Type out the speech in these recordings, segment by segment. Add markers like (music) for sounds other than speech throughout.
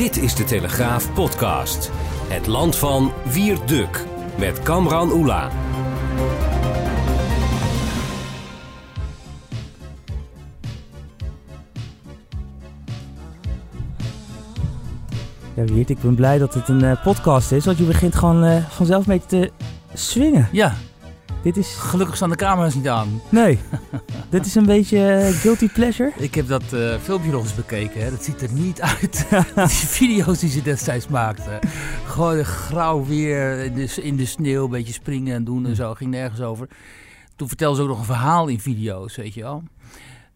Dit is de Telegraaf podcast. Het land van Wierduk met Kamran Oela. Ja, Wiert, ik ben blij dat het een eh, podcast is, want je begint gewoon eh, vanzelf beetje te swingen. Ja, Dit is... gelukkig staan de camera's niet aan. Nee, (laughs) dit is een beetje eh, guilty pleasure. Ik heb dat eh, filmpje nog eens bekeken. Hè. Dat ziet er niet uit. (laughs) die video's die ze destijds maakten. Gewoon grauw weer in de, in de sneeuw, een beetje springen en doen en zo. Ging nergens over. Toen vertelden ze ook nog een verhaal in video's, weet je wel.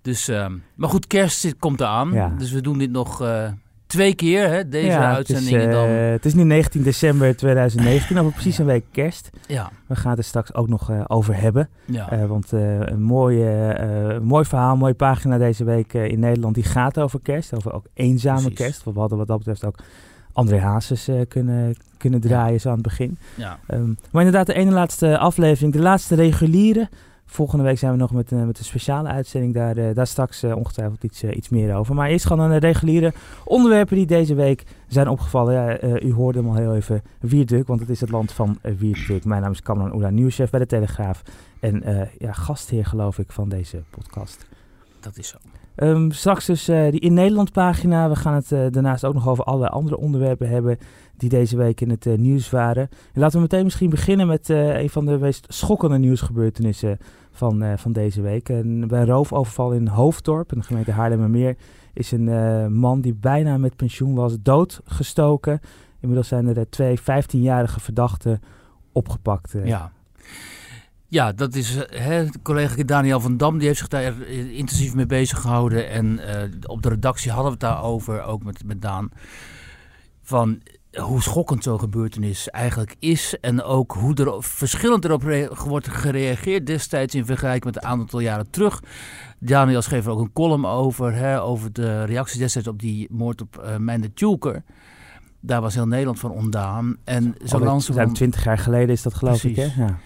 Dus, ehm, maar goed, kerst komt eraan. Ja. Dus we doen dit nog eh, twee keer, hè, deze ja, het is, uitzendingen eh, dan. het is nu 19 december 2019, over precies een week kerst. Ja, We gaan het er straks ook nog eh, over hebben. ja. Eh, want een mooi, eh, mooi verhaal, een mooie pagina deze week in Nederland, die gaat over kerst. Over ook eenzame Precies. kerst. We hadden wat dat betreft ook André Hazes kunnen, kunnen draaien zo aan het begin. ja. Ehm, maar inderdaad, de ene laatste aflevering, de laatste reguliere. Volgende week zijn we nog met, een met een speciale uitzending. Daar, eh, daar straks eh, ongetwijfeld iets, eh, iets meer over. Maar eerst gewoon een reguliere onderwerpen die deze week zijn opgevallen. Ja, eh, u hoorde hem al heel even Wierduk, want het is het land van Wierduk. Mijn naam is Kamran Oela, nieuwschef bij de Telegraaf. En eh, ja, gastheer geloof ik van deze podcast. dat is zo. Ehm, straks dus eh, die in Nederland pagina. We gaan het eh, daarnaast ook nog over allerlei andere onderwerpen hebben die deze week in het eh, nieuws waren. En laten we meteen misschien beginnen met een van de meest schokkende nieuwsgebeurtenissen van, van deze week. En bij een roofoverval in Hoofddorp, in de gemeente Haarlemmermeer, is een man die bijna met pensioen was doodgestoken. Inmiddels zijn er twee 15-jarige verdachten opgepakt. Ja. Ja, dat is eh, hè, collega Daniel van Dam, die heeft zich daar eh, intensief mee bezig gehouden. En eh, op de redactie hadden we het daarover, ook met, met Daan. Van hoe schokkend zo'n gebeurtenis eigenlijk is. En ook hoe er verschillend erop wordt gereageerd destijds in vergelijking met een aantal jaren terug. Daniel schreef er ook een column over, hè, over de reacties destijds op die moord op uh, Meinde Tjulker. Daar was heel Nederland van ondaan. En zo langzamerhand... 20 jaar geleden is dat geloof ik, hè? Ja.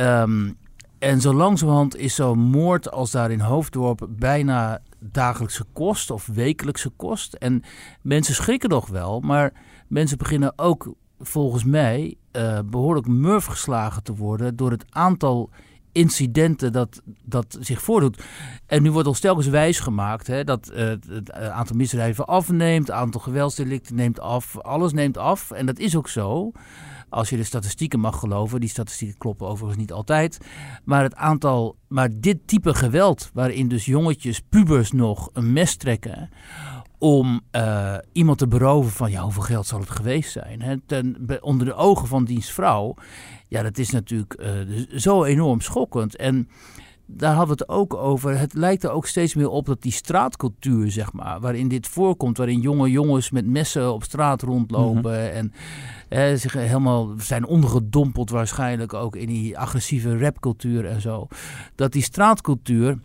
Ehm, en zo langzamerhand is zo'n moord als daar in Hoofddorp bijna dagelijkse kost of wekelijkse kost. En mensen schrikken nog wel, maar mensen beginnen ook volgens mij eh, behoorlijk murf geslagen te worden door het aantal incidenten dat, dat zich voordoet. En nu wordt al telkens wijs gemaakt hè, dat eh, het, het aantal misdrijven afneemt, het aantal geweldsdelicten neemt af, alles neemt af. En dat is ook zo. Als je de statistieken mag geloven, die statistieken kloppen overigens niet altijd. Maar het aantal, maar dit type geweld, waarin dus jongetjes, pubers nog een mes trekken om eh, iemand te beroven van, ja, hoeveel geld zal het geweest zijn? Hè? Ten, onder de ogen van diens vrouw. Ja, dat is natuurlijk eh, dus zo enorm schokkend. En daar hadden we het ook over. Het lijkt er ook steeds meer op dat die straatcultuur, zeg maar, waarin dit voorkomt, waarin jonge jongens met messen op straat rondlopen en eh, zich helemaal zijn ondergedompeld waarschijnlijk ook in die agressieve rapcultuur en zo. Dat die straatcultuur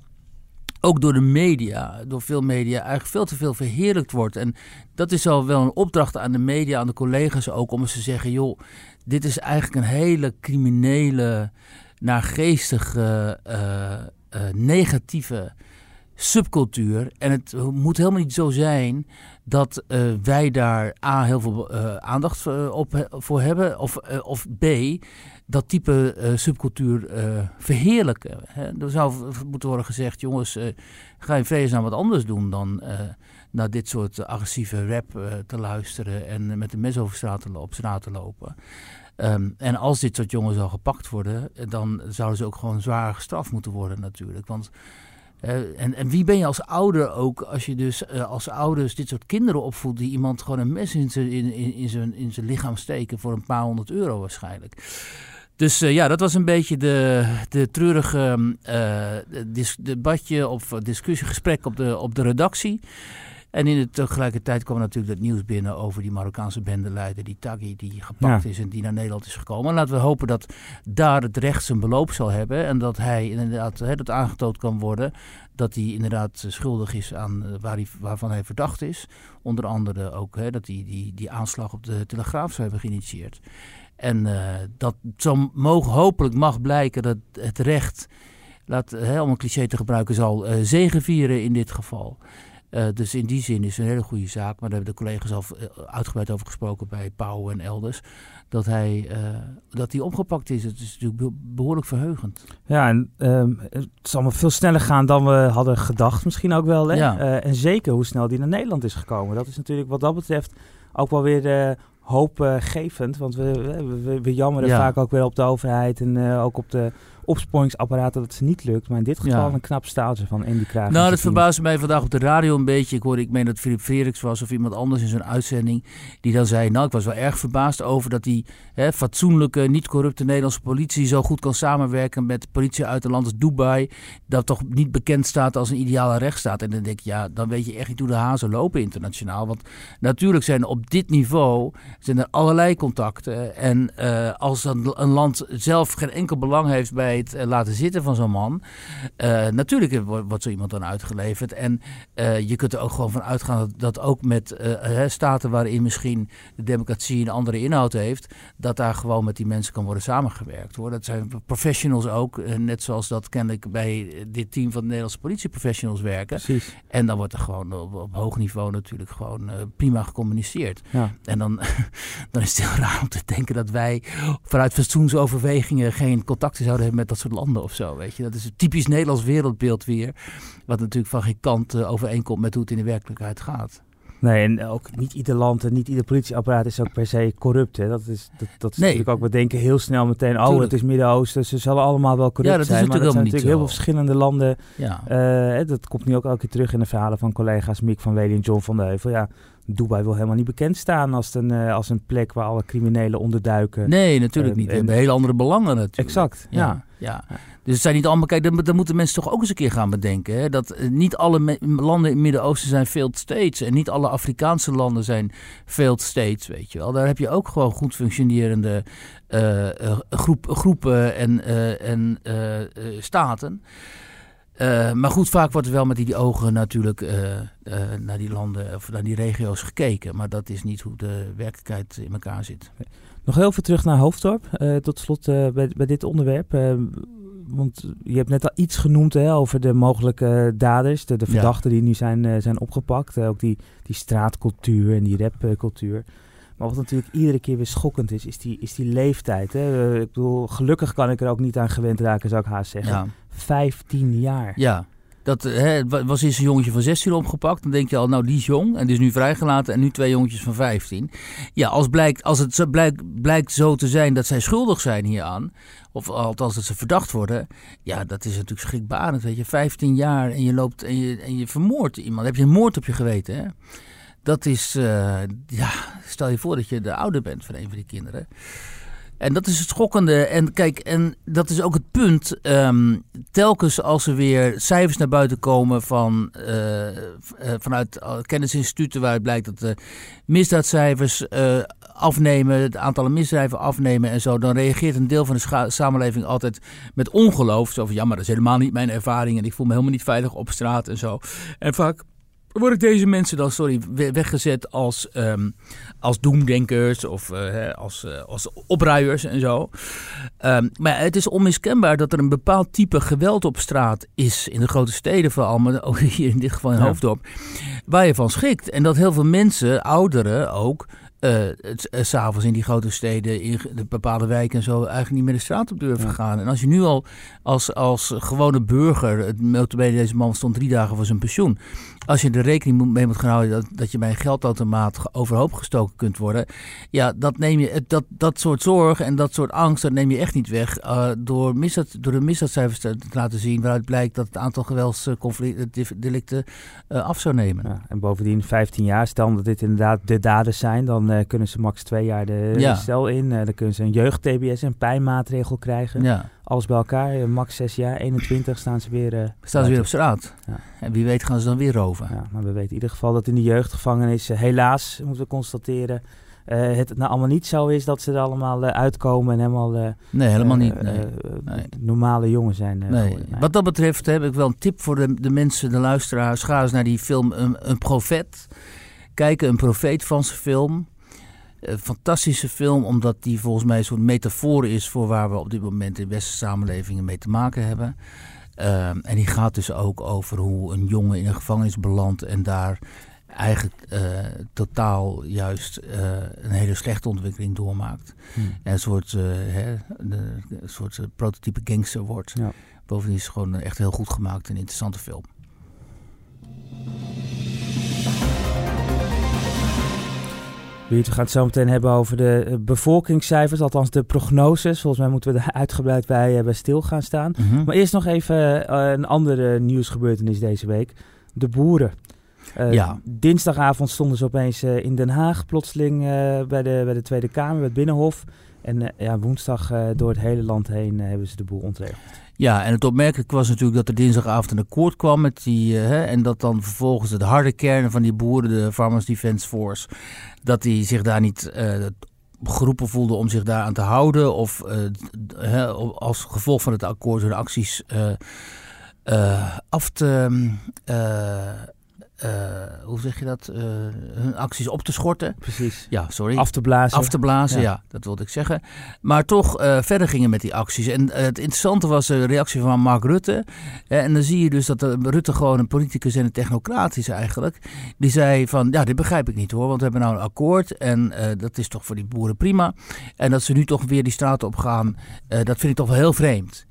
ook door de media, door veel media, eigenlijk veel te veel verheerlijkt wordt. En dat is al wel een opdracht aan de media, aan de collega's ook, om eens te zeggen, joh, dit is eigenlijk een hele criminele, naargeestige, eh, negatieve subcultuur. En het moet helemaal niet zo zijn dat eh, wij daar A, heel veel aandacht op, voor hebben, of, of B, dat type subcultuur verheerlijken. Hè? Er zou moeten worden gezegd, jongens, ga in vredesnaam wat anders doen dan naar dit soort agressieve rap te luisteren en met een mes over straat te, op straat te lopen. Ehm, en als dit soort jongens al gepakt worden, eh, dan zouden ze ook gewoon zwaar gestraft moeten worden natuurlijk. Want eh, en, en wie ben je als ouder ook, als je dus eh, als ouders dit soort kinderen opvoedt die iemand gewoon een mes in zijn in, in, in lichaam steken voor een paar honderd euro waarschijnlijk. Dus ja, dat was een beetje de, de treurige uh, dis, debatje of discussiegesprek op de, op de redactie. En in de tegelijkertijd kwam natuurlijk het nieuws binnen over die Marokkaanse bendeleider, die Taghi, die gepakt is en die naar Nederland is gekomen. En laten we hopen dat daar het recht zijn beloop zal hebben en dat hij inderdaad hè, dat aangetoond kan worden dat hij inderdaad schuldig is aan waar hij, waarvan hij verdacht is. Onder andere ook hè, dat hij die, die aanslag op de Telegraaf zou hebben geïnitieerd. En uh, dat zo mogen, hopelijk mag blijken dat het recht, laat, hè, om een cliché te gebruiken, zal uh, zegenvieren in dit geval. Uh, dus in die zin is het een hele goede zaak. Maar daar hebben de collega's al uitgebreid over gesproken bij Pauw en elders. Dat hij, dat hij opgepakt is. Het is natuurlijk behoorlijk verheugend. Ja, en um, het zal maar veel sneller gaan dan we hadden gedacht. Misschien ook wel. Hè? Ja. en zeker hoe snel die naar Nederland is gekomen. Dat is natuurlijk wat dat betreft ook wel weer hoopgevend. Want we, we, we jammeren vaak ook weer op de overheid en ook op de opsporingsapparaten dat het niet lukt. Maar in dit geval een knap staaltje van Andy Kraag. Nou, dat verbaasde mij vandaag op de radio een beetje. Ik hoorde, ik meen dat Philip Freriks was of iemand anders in zo'n uitzending. Die dan zei, nou ik was wel erg verbaasd over dat die hè, fatsoenlijke, niet corrupte Nederlandse politie zo goed kan samenwerken met politie uit een land als Dubai. Dat toch niet bekend staat als een ideale rechtsstaat. En dan denk ik, ja, dan weet je echt niet hoe de hazen lopen internationaal. Want natuurlijk zijn op dit niveau zijn er allerlei contacten. En uh, als een, een land zelf geen enkel belang heeft bij eh, laten zitten van zo'n man. Uh, natuurlijk wordt zo iemand dan uitgeleverd. En uh, je kunt er ook gewoon van uitgaan dat, dat ook met staten waarin misschien de democratie een andere inhoud heeft, dat daar gewoon met die mensen kan worden samengewerkt. Hoor. Dat zijn professionals ook, net zoals dat kennelijk bij dit team van de Nederlandse politieprofessionals werken. Precies. En dan wordt er gewoon op, op hoog niveau natuurlijk gewoon prima gecommuniceerd. Ja. En dan, (laughs) dan is het heel raar om te denken dat wij vanuit fatsoensoverwegingen geen contacten zouden hebben met dat soort landen of zo. Weet je? Dat is een typisch Nederlands wereldbeeld weer. Wat natuurlijk van geen kant uh, overeenkomt met hoe het in de werkelijkheid gaat. Nee, en ook niet ieder land en niet ieder politieapparaat is ook per se corrupt. Hè? Dat is, dat, dat is nee. natuurlijk ook, we denken heel snel meteen, oh het is Midden-Oosten, ze zullen allemaal wel corrupt ja, dat zijn. Is maar dat zijn natuurlijk heel veel verschillende landen. Ja. Uh, dat komt nu ook elke keer terug in de verhalen van collega's Mick van Wely en John van de Heuvel. Ja, Dubai wil helemaal niet bekend staan als een, uh, als een plek waar alle criminelen onderduiken. Nee, natuurlijk uh, niet. We hebben hele andere belangen natuurlijk. Exact, ja. ja. Dus het zijn niet allemaal... Kijk, dan, dan, moeten mensen toch ook eens een keer gaan bedenken. Hè? Dat uh, niet alle landen in het Midden-Oosten zijn failed states. En niet alle Afrikaanse landen zijn failed states, weet je wel. Daar heb je ook gewoon goed functionerende groep, groepen en, en staten. Uh, maar goed, vaak wordt er wel met die, ogen natuurlijk uh, uh, naar die landen of naar die regio's gekeken. Maar dat is niet hoe de werkelijkheid in elkaar zit. Nog heel veel terug naar Hoofddorp. tot slot bij, bij, dit onderwerp. want je hebt net al iets genoemd hè, over de mogelijke daders, de, de verdachten die nu zijn, zijn opgepakt. ook die, die straatcultuur en die rapcultuur. Maar wat natuurlijk iedere keer weer schokkend is, is die, is die leeftijd. Hè? ik bedoel, gelukkig kan ik er ook niet aan gewend raken, zou ik haast zeggen. Ja. 15 jaar. Ja, dat hè, was eerst een jongetje van 16 opgepakt. Dan denk je al, nou die is jong en die is nu vrijgelaten. En nu twee jongetjes van 15. Ja, als, blijkt, als het zo blijkt, blijkt zo te zijn dat zij schuldig zijn hieraan. Of althans dat ze verdacht worden. Ja, dat is natuurlijk schrikbarend. Weet je, 15 jaar en je loopt en je, en je vermoordt iemand. Dan heb je een moord op je geweten. Hè? Dat is, uh, ja, stel je voor dat je de ouder bent van een van die kinderen. En dat is het schokkende. En kijk, en dat is ook het punt. Um, telkens als er weer cijfers naar buiten komen van, uh, uh, vanuit kennisinstituten waaruit blijkt dat de misdaadcijfers afnemen, het aantal misdrijven afnemen en zo, dan reageert een deel van de samenleving altijd met ongeloof. Zo van ja, maar dat is helemaal niet mijn ervaring en ik voel me helemaal niet veilig op straat en zo. En vaak worden deze mensen dan, sorry, weggezet als, um, als doemdenkers of uh, als, uh, als opruiers en zo. Um, maar het is onmiskenbaar dat er een bepaald type geweld op straat is, in de grote steden vooral, maar ook (laughs) hier in dit geval in Hoofddorp, waar je van schikt. En dat heel veel mensen, ouderen ook, uh, s'avonds in die grote steden, in de bepaalde wijken en zo, eigenlijk niet meer de straat op durven gaan. En als je nu al als, als gewone burger, het deze man stond drie dagen voor zijn pensioen, als je er rekening mee moet gaan houden dat, dat je bij een geldautomaat overhoop gestoken kunt worden, ja, dat neem je, dat, dat soort zorg en dat soort angst, dat neem je echt niet weg uh, door, misdaad, door de misdaadcijfers te, te, laten zien, waaruit blijkt dat het aantal geweldsdelicten uh, af zou nemen. Ja, en bovendien 15 jaar, stel dat dit inderdaad de daders zijn, dan dan kunnen ze max twee jaar de Ja. cel in. Eh, dan kunnen ze een jeugd-TBS, een pijnmaatregel krijgen. Ja. Alles bij elkaar, eh, max zes jaar, 21 staan ze weer... eh, Staan ze weer op straat. Ja. En wie weet gaan ze dan weer roven. Ja, maar we weten in ieder geval dat in de jeugdgevangenis, eh, helaas, moeten we constateren, eh, het nou allemaal niet zo is dat ze er allemaal uitkomen en helemaal, Nee, helemaal niet. Nee. Nee. normale jongen zijn. Nee. Wat dat betreft heb ik wel een tip voor de, de mensen, de luisteraars. Ga eens naar die film Een, een Profeet. Kijken, een profeet van zijn film. Een fantastische film, omdat die volgens mij een soort metafoor is voor waar we op dit moment in westerse samenlevingen mee te maken hebben. Ehm, en die gaat dus ook over hoe een jongen in een gevangenis belandt en daar eigenlijk eh, totaal juist eh, een hele slechte ontwikkeling doormaakt. Hm. En een soort, eh, hè, een soort eh, prototype gangster wordt. Ja. Bovendien is het gewoon echt heel goed gemaakt en interessante film. We gaan het zo meteen hebben over de eh, bevolkingscijfers, althans de prognoses. Volgens mij moeten we daar (laughs) uitgebreid bij, eh, bij stil gaan staan. Maar eerst nog even eh, een andere nieuwsgebeurtenis deze week. De boeren. Ja. Dinsdagavond stonden ze opeens in Den Haag, plotseling bij, de, bij de Tweede Kamer, bij het Binnenhof. En ja, woensdag door het hele land heen hebben ze de boel ontregeld. Ja, en het opmerkelijke was natuurlijk dat er dinsdagavond een akkoord kwam met die. eh, hè, en dat dan vervolgens de harde kern van die boeren, de Farmers Defence Force, dat die zich daar niet. eh, geroepen voelde om zich daaraan te houden. Of eh, hè, als gevolg van het akkoord hun acties af te. Eh, hoe zeg je dat? Eh, hun acties op te schorten. Precies. Ja, sorry. Af te blazen. Af te blazen, Ja. ja. dat wilde ik zeggen. Maar toch eh, verder gingen met die acties. En het interessante was de reactie van Mark Rutte. En dan zie je dus dat Rutte gewoon een politicus en een technocraat is eigenlijk. Die zei van, ja, dit begrijp ik niet hoor. Want we hebben nou een akkoord en dat is toch voor die boeren prima. En dat ze nu toch weer die straat op gaan, dat vind ik toch wel heel vreemd.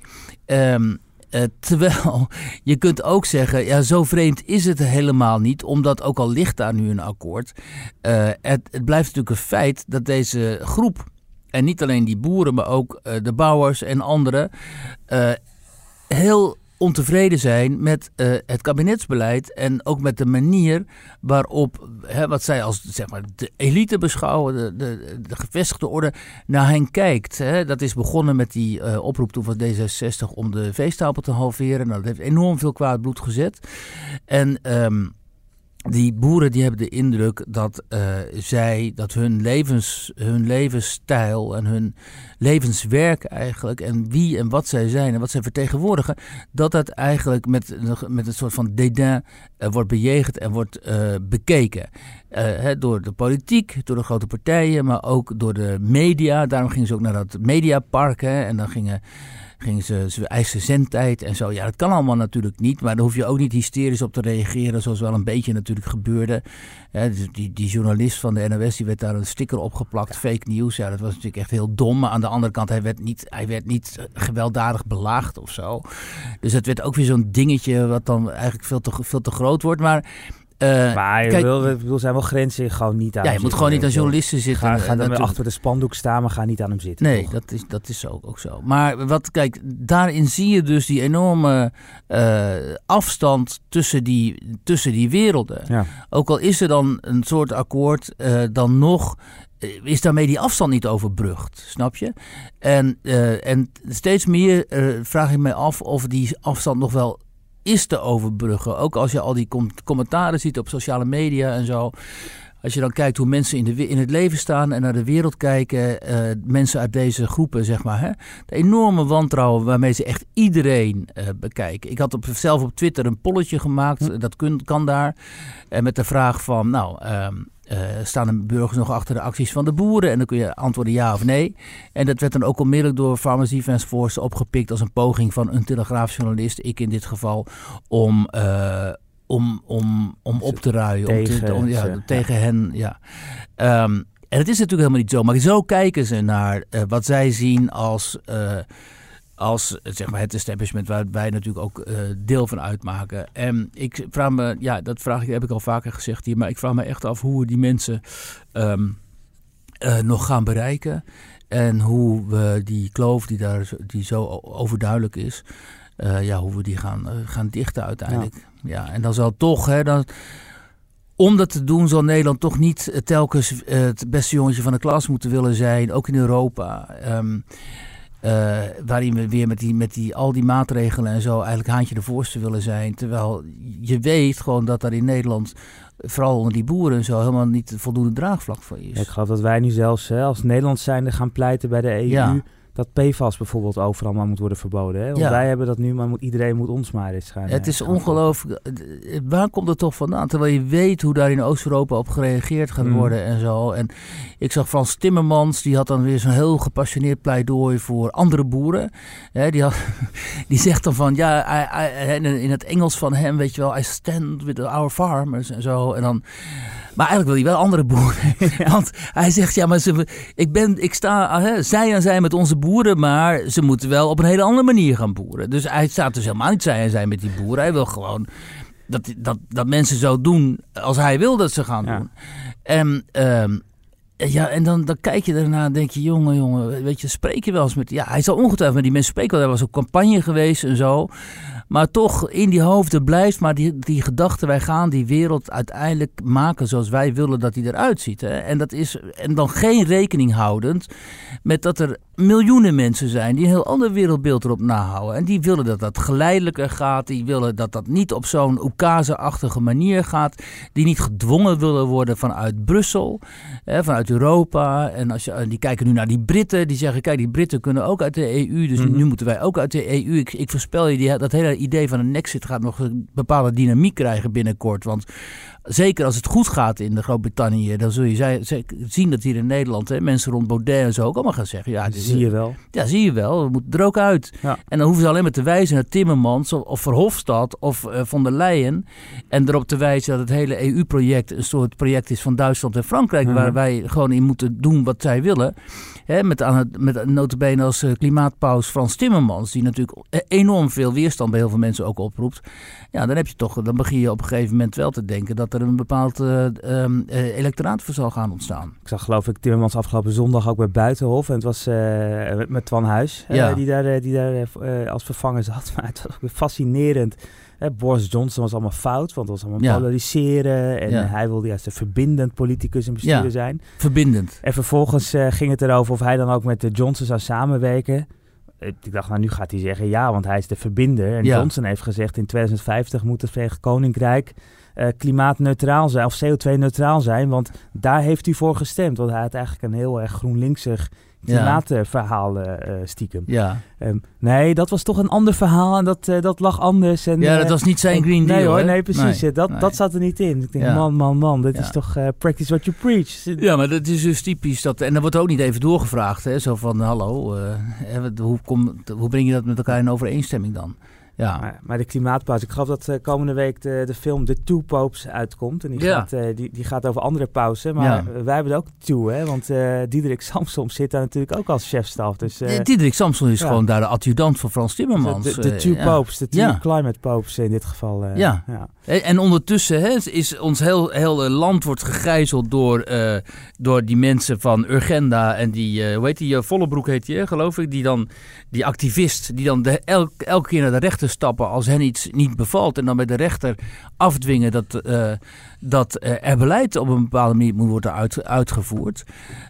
Ehm, eh, terwijl (laughs) je kunt ook zeggen, ja, zo vreemd is het helemaal niet, omdat ook al ligt daar nu een akkoord, eh, het, het blijft natuurlijk een feit dat deze groep, en niet alleen die boeren, maar ook eh, de bouwers en anderen, heel ontevreden zijn met eh, het kabinetsbeleid en ook met de manier waarop, hè, wat zij als zeg maar, de elite beschouwen, de, de, de gevestigde orde, naar hen kijkt. Hè. Dat is begonnen met die eh, oproep toen van D66 om de veestapel te halveren. Nou, dat heeft enorm veel kwaad bloed gezet. En ehm, die boeren die hebben de indruk dat eh, zij, dat hun, levens, hun levensstijl en hun levenswerk eigenlijk, en wie en wat zij zijn en wat zij vertegenwoordigen, dat dat eigenlijk met, met een soort van dédain eh, wordt bejegend en wordt eh, bekeken. Door de politiek, door de grote partijen, maar ook door de media. Daarom gingen ze ook naar dat mediapark hè, en dan gingen gingen ze, ze eisen zendtijd en zo. Ja, dat kan allemaal natuurlijk niet, maar daar hoef je ook niet hysterisch op te reageren, zoals wel een beetje natuurlijk gebeurde. Dus die, die journalist van de NOS, die werd daar een sticker opgeplakt, fake news. Ja, dat was natuurlijk echt heel dom, maar aan de andere kant, hij werd niet, hij werd niet gewelddadig belaagd of zo. Dus het werd ook weer zo'n dingetje wat dan eigenlijk veel te, veel te groot wordt, maar... eh, Maar je kijk- wil, ik bedoel, zijn wel grenzen, gewoon niet aan ja, je moet gewoon niet aan wel. journalisten zitten. Ga, eh, ga dan weer achter de spandoek staan, maar ga niet aan hem zitten. Nee, toch? dat is, dat is ook, ook zo. Maar wat, kijk, daarin zie je dus die enorme eh, afstand tussen die, tussen die werelden. Ja. Ook al is er dan een soort akkoord, eh, dan nog is daarmee die afstand niet overbrugd, snap je? En, en steeds meer vraag ik mij af of die afstand nog wel is te overbruggen. Ook als je al die com- commentaren ziet op sociale media en zo. Als je dan kijkt hoe mensen in, de, in het leven staan en naar de wereld kijken, eh, mensen uit deze groepen, zeg maar. Hè? De enorme wantrouwen waarmee ze echt iedereen eh, bekijken. Ik had op, zelf op Twitter een polletje gemaakt, dat kun, kan daar. En met de vraag van, nou, ehm, eh, staan de burgers nog achter de acties van de boeren? En dan kun je antwoorden ja of nee. En dat werd dan ook onmiddellijk door Farmers Defence Force opgepikt als een poging van een telegraafjournalist, ik in dit geval, om... eh, om, om, om op te ruien. om te- Tegen om, ja, ze, tegen hen, ja. Ehm, en het is natuurlijk helemaal niet zo. Maar zo kijken ze naar eh, wat zij zien als, als zeg maar het establishment waar wij natuurlijk ook eh, deel van uitmaken. En ik vraag me, ja, dat vraag ik, heb ik al vaker gezegd hier, maar ik vraag me echt af hoe we die mensen ehm, eh, nog gaan bereiken. En hoe we die kloof die daar zo- die zo overduidelijk is, eh, ja, hoe we die gaan, gaan dichten uiteindelijk. Ja. en dan zal toch, hè, dan, om dat te doen zal Nederland toch niet telkens het beste jongetje van de klas moeten willen zijn, ook in Europa. Ehm, eh, waarin we weer met, die, met die, al die maatregelen en zo eigenlijk haantje de voorste willen zijn. Terwijl je weet gewoon dat daar in Nederland, vooral onder die boeren en zo, helemaal niet voldoende draagvlak voor is. Ik geloof dat wij nu zelfs hè, als Nederland zijnde gaan pleiten bij de EU. Ja. Dat PFAS bijvoorbeeld overal maar moet worden verboden. Hè? Want Ja. wij hebben dat nu, maar moet, iedereen moet ons maar eens gaan. Het eh, is gaan ongelooflijk. eh, Waar komt het toch vandaan? Terwijl je weet hoe daar in Oost-Europa op gereageerd gaat Mm. worden en zo. En ik zag Frans Timmermans, die had dan weer zo'n heel gepassioneerd pleidooi voor andere boeren. Hè, die, had, (laughs) die zegt dan van, ja, I- I- in in het Engels van hem, weet je wel, I stand with our farmers en zo. En dan, maar eigenlijk wil hij wel andere boeren. (laughs) (laughs) Want hij zegt, ja, maar ze, ik, ben, ik sta ah, hè, zij aan zij met onze boeren, maar ze moeten wel op een hele andere manier gaan boeren. Dus hij staat dus helemaal niet zij aan zij met die boeren. Hij wil gewoon dat, dat, dat mensen zo doen als hij wil dat ze gaan Ja. doen. En, ehm, ja, en dan, dan kijk je daarna en denk je, jongen, jongen, weet je, spreek je wel eens met... Ja, hij zal ongetwijfeld met die mensen spreken, want er was ook campagne geweest en zo. Maar toch, in die hoofden blijft maar die, die gedachte, wij gaan die wereld uiteindelijk maken zoals wij willen dat die eruit ziet. Hè? En, dat is, en dan geen rekening houdend met dat er miljoenen mensen zijn die een heel ander wereldbeeld erop nahouden. En die willen dat dat geleidelijker gaat, die willen dat dat niet op zo'n Oekase-achtige manier gaat, die niet gedwongen willen worden vanuit Brussel, hè, vanuit Europa. En als je, die kijken nu naar die Britten, die zeggen, kijk, die Britten kunnen ook uit de EU, dus Mhm. nu moeten wij ook uit de EU. Ik, ik voorspel je, die, dat hele idee van een Nexit gaat nog een bepaalde dynamiek krijgen binnenkort, want zeker als het goed gaat in de Groot-Brittannië, dan zul je zien dat hier in Nederland hè, mensen rond Baudet en zo ook allemaal gaan zeggen. Ja, dit zie je wel. ja, zie je wel. We moeten er ook uit. Ja. En dan hoeven ze alleen maar te wijzen naar Timmermans of, of Verhofstadt of eh, von der Leyen. En erop te wijzen dat het hele EU-project een soort project is van Duitsland en Frankrijk. Mhm. Waar wij gewoon in moeten doen wat zij willen. Hè, met, aan het, met notabene als eh, klimaatpaus Frans Timmermans. Die natuurlijk e- enorm veel weerstand bij heel veel mensen ook oproept. Ja, dan heb je toch, dan begin je op een gegeven moment wel te denken dat er een bepaald eh ehm, eh, electoraat voor zal gaan ontstaan. Ik zag geloof ik Timmermans afgelopen zondag ook bij Buitenhof. En het was eh, met- Twan Huis eh, Ja. die daar, eh, die daar eh, als vervanger zat. (laughs) Maar het was ook weer fascinerend. Hè, Boris Johnson was allemaal fout, want het was allemaal Ja. polariseren. En Ja. eh, hij wilde juist een verbindend politicus en bestuurder Ja. zijn. Verbindend. En vervolgens eh, ging het erover of hij dan ook met de Johnson zou samenwerken. Eh, Ik dacht, nou nu gaat hij zeggen ja, want hij is de verbinder. En. Johnson heeft gezegd in 2050 moet het Verenigd Koninkrijk eh, klimaatneutraal zijn of CO2-neutraal zijn. Want daar heeft u voor gestemd. Want hij had eigenlijk een heel erg GroenLinksig Ja. klimaatverhaal eh, eh, stiekem. Ja. Ehm, nee, dat was toch een ander verhaal en dat, eh, dat lag anders. En, Ja, eh, dat was niet zijn en- Green Deal. Nee hoor, nee precies. Nee, eh, dat, nee. dat zat er niet in. Ik denk, Ja. man, man, man, dit Ja. is toch eh, practice what you preach. Ja, maar dat is dus typisch. Dat, en dan wordt ook niet even doorgevraagd. Hè? Zo van, hallo, eh, hoe, kom, hoe breng je dat met elkaar in overeenstemming dan? Ja, Maar, maar de klimaatpauze, ik geloof dat eh, komende week de, de film The Two Popes uitkomt. En die, Ja. gaat, eh, die, die gaat over andere pauzen. Maar Ja. eh, wij hebben er ook two, hè. Want Diederik (laughs) Samsom zit daar natuurlijk ook als chefstaf. Dus Diederik Samson is ja. gewoon daar de adjudant van Frans Timmermans. de, de two ja. popes, de two Ja. climate popes in dit geval. Ja. En ondertussen hè, is ons heel, heel land wordt gegijzeld door, door die mensen van Urgenda en die, hoe heet die, Vollebroek heet hè, geloof ik, die dan, die activist, die dan de, elk, elke keer naar de rechter stappen als hen iets niet bevalt en dan bij de rechter afdwingen dat, eh, dat eh, er beleid op een bepaalde manier moet worden uit, uitgevoerd.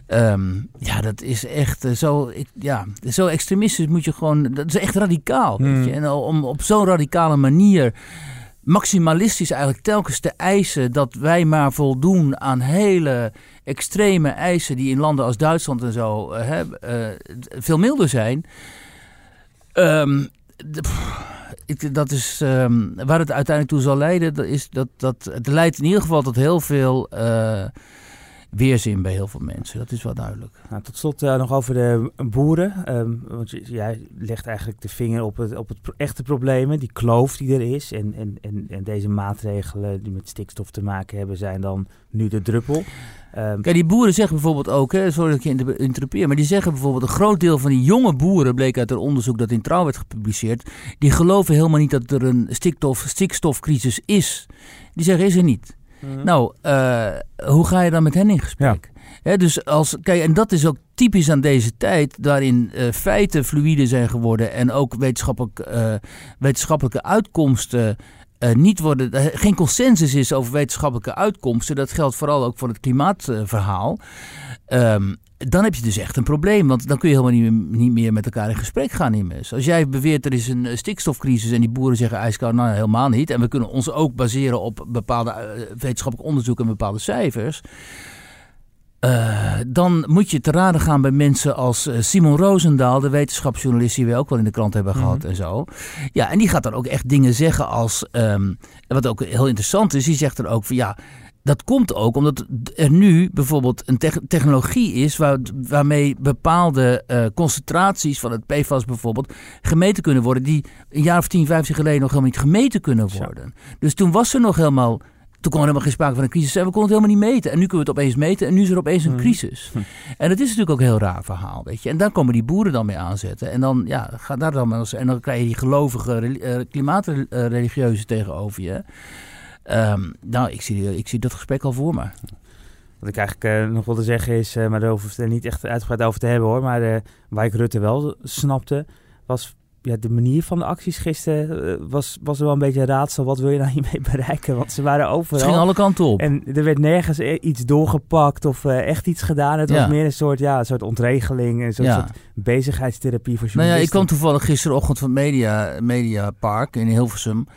Ehm, ja, dat is echt eh, zo, ik, ja, zo extremistisch moet je gewoon, dat is echt radicaal, weet Hmm. je. En om op zo'n radicale manier maximalistisch eigenlijk telkens te eisen dat wij maar voldoen aan hele extreme eisen die in landen als Duitsland en zo hè, veel milder zijn. Ehm, de- pff, dat is ehm, waar het uiteindelijk toe zal leiden. Dat is dat, dat, het leidt in ieder geval tot heel veel eh, weerzin bij heel veel mensen. Dat is wel duidelijk. Nou, tot slot eh, nog over de boeren. Ehm, want jij legt eigenlijk de vinger op het, op het echte problemen, die kloof die er is. En, en, en, en deze maatregelen die met stikstof te maken hebben, zijn dan nu de druppel. Ehm, Kijk, die boeren zeggen bijvoorbeeld ook, hè, sorry dat ik je inter- interrupeer, maar die zeggen bijvoorbeeld een groot deel van die jonge boeren, bleek uit een onderzoek dat in Trouw werd gepubliceerd, die geloven helemaal niet dat er een stikstof, stikstofcrisis is. Die zeggen, is er niet. Nou, eh, hoe ga je dan met hen in gesprek? Dus als, kijk, en dat is ook typisch aan deze tijd, waarin eh, feiten fluïde zijn geworden en ook wetenschappelijk, eh, wetenschappelijke uitkomsten eh, niet worden, er geen consensus is over wetenschappelijke uitkomsten, dat geldt vooral ook voor het klimaatverhaal. Ehm, dan heb je dus echt een probleem, want dan kun je helemaal niet, niet meer met elkaar in gesprek gaan. Immers. Als jij beweert er is een eh, stikstofcrisis en die boeren zeggen ijskoud, nou helemaal niet. En we kunnen ons ook baseren op bepaalde uh, wetenschappelijk onderzoek en bepaalde cijfers. Uh, dan moet je te raden gaan bij mensen als Simon Roosendaal, de wetenschapsjournalist die we ook wel in de krant hebben gehad mm-hmm. en zo. Ja, en die gaat dan ook echt dingen zeggen als, um, wat ook heel interessant is, die zegt er ook van ja, dat komt ook omdat er nu bijvoorbeeld een te technologie is waar, waarmee bepaalde uh, concentraties van het PFAS bijvoorbeeld gemeten kunnen worden, die een jaar of 10, 15 geleden nog helemaal niet gemeten kunnen worden. Dus toen was er nog helemaal, toen kwam er helemaal geen sprake van een crisis en we konden het helemaal niet meten. En nu kunnen we het opeens meten en nu is er opeens een hmm. crisis. En dat is natuurlijk ook een heel raar verhaal, weet je. En daar komen die boeren dan mee aanzetten. En dan, ja, gaat daar dan, en dan krijg je die gelovige, uh, klimaatreligieuze tegenover je. Um, nou, ik zie, ik zie dat gesprek al voor me. Wat ik eigenlijk uh, nog wilde zeggen is, uh, maar daar we het niet echt uitgebreid over te hebben hoor. Maar uh, waar ik Rutte wel snapte, was ja, de manier van de acties gisteren was, was er wel een beetje een raadsel. Wat wil je nou hiermee (laughs) bereiken? Want ze waren overal. Ze gingen alle kanten op. En er werd nergens iets doorgepakt of echt iets gedaan. Het was meer een soort, ja, een soort ontregeling, een soort, soort bezigheidstherapie voor journalisten. Nou ja, ik kwam toevallig gisterochtend van Media, Media Park in Hilversum.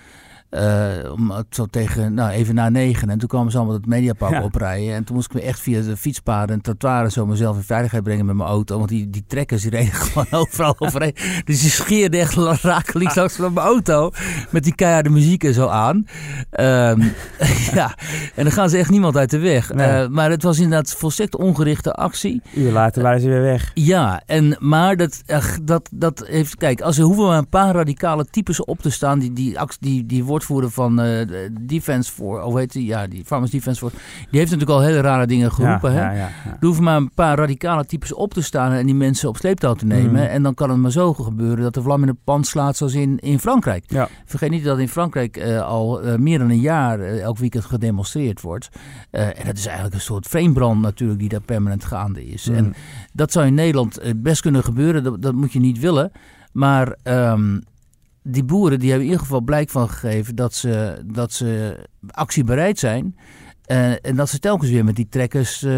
Uh, om zo tegen, nou, even na negen. En toen kwamen ze allemaal het Mediapark ja. oprijden. En toen moest ik me echt via de fietspaden en trottoiren zo mezelf in veiligheid brengen met mijn auto. Want die, die trekkers die reden (laughs) gewoon overal overheen. Dus die scheerden echt rakelings (laughs) langs van mijn auto. Met die keiharde muziek en zo aan. Um, (laughs) ja, en dan gaan ze echt niemand uit de weg. Nee. Uh, maar het was inderdaad volstrekt ongerichte actie. Uur later waren ze weer weg. Ja, en, maar dat, uh, dat, dat heeft, kijk, als er hoeven maar een paar radicale types op te staan die, die, die, die wordt woordvoerder van uh, Defense voor, hoe heet die? Ja, die Farmers Defense Force. Die heeft natuurlijk al hele rare dingen geroepen. Ja, hè? Ja, ja, er hoeven maar een paar radicale types op te staan en die mensen op sleeptouw te nemen. Mm. En dan kan het maar zo gebeuren dat de vlam in de pan slaat zoals in, in Frankrijk. Vergeet niet dat in Frankrijk uh, al uh, meer dan een jaar elk weekend gedemonstreerd wordt. en dat is eigenlijk een soort framebrand natuurlijk die daar permanent gaande is. Mm. En dat zou in Nederland best kunnen gebeuren. Dat, dat moet je niet willen. Maar um, die boeren die hebben in ieder geval blijk van gegeven dat ze, dat ze actiebereid zijn. Uh, en dat ze telkens weer met die trekkers uh,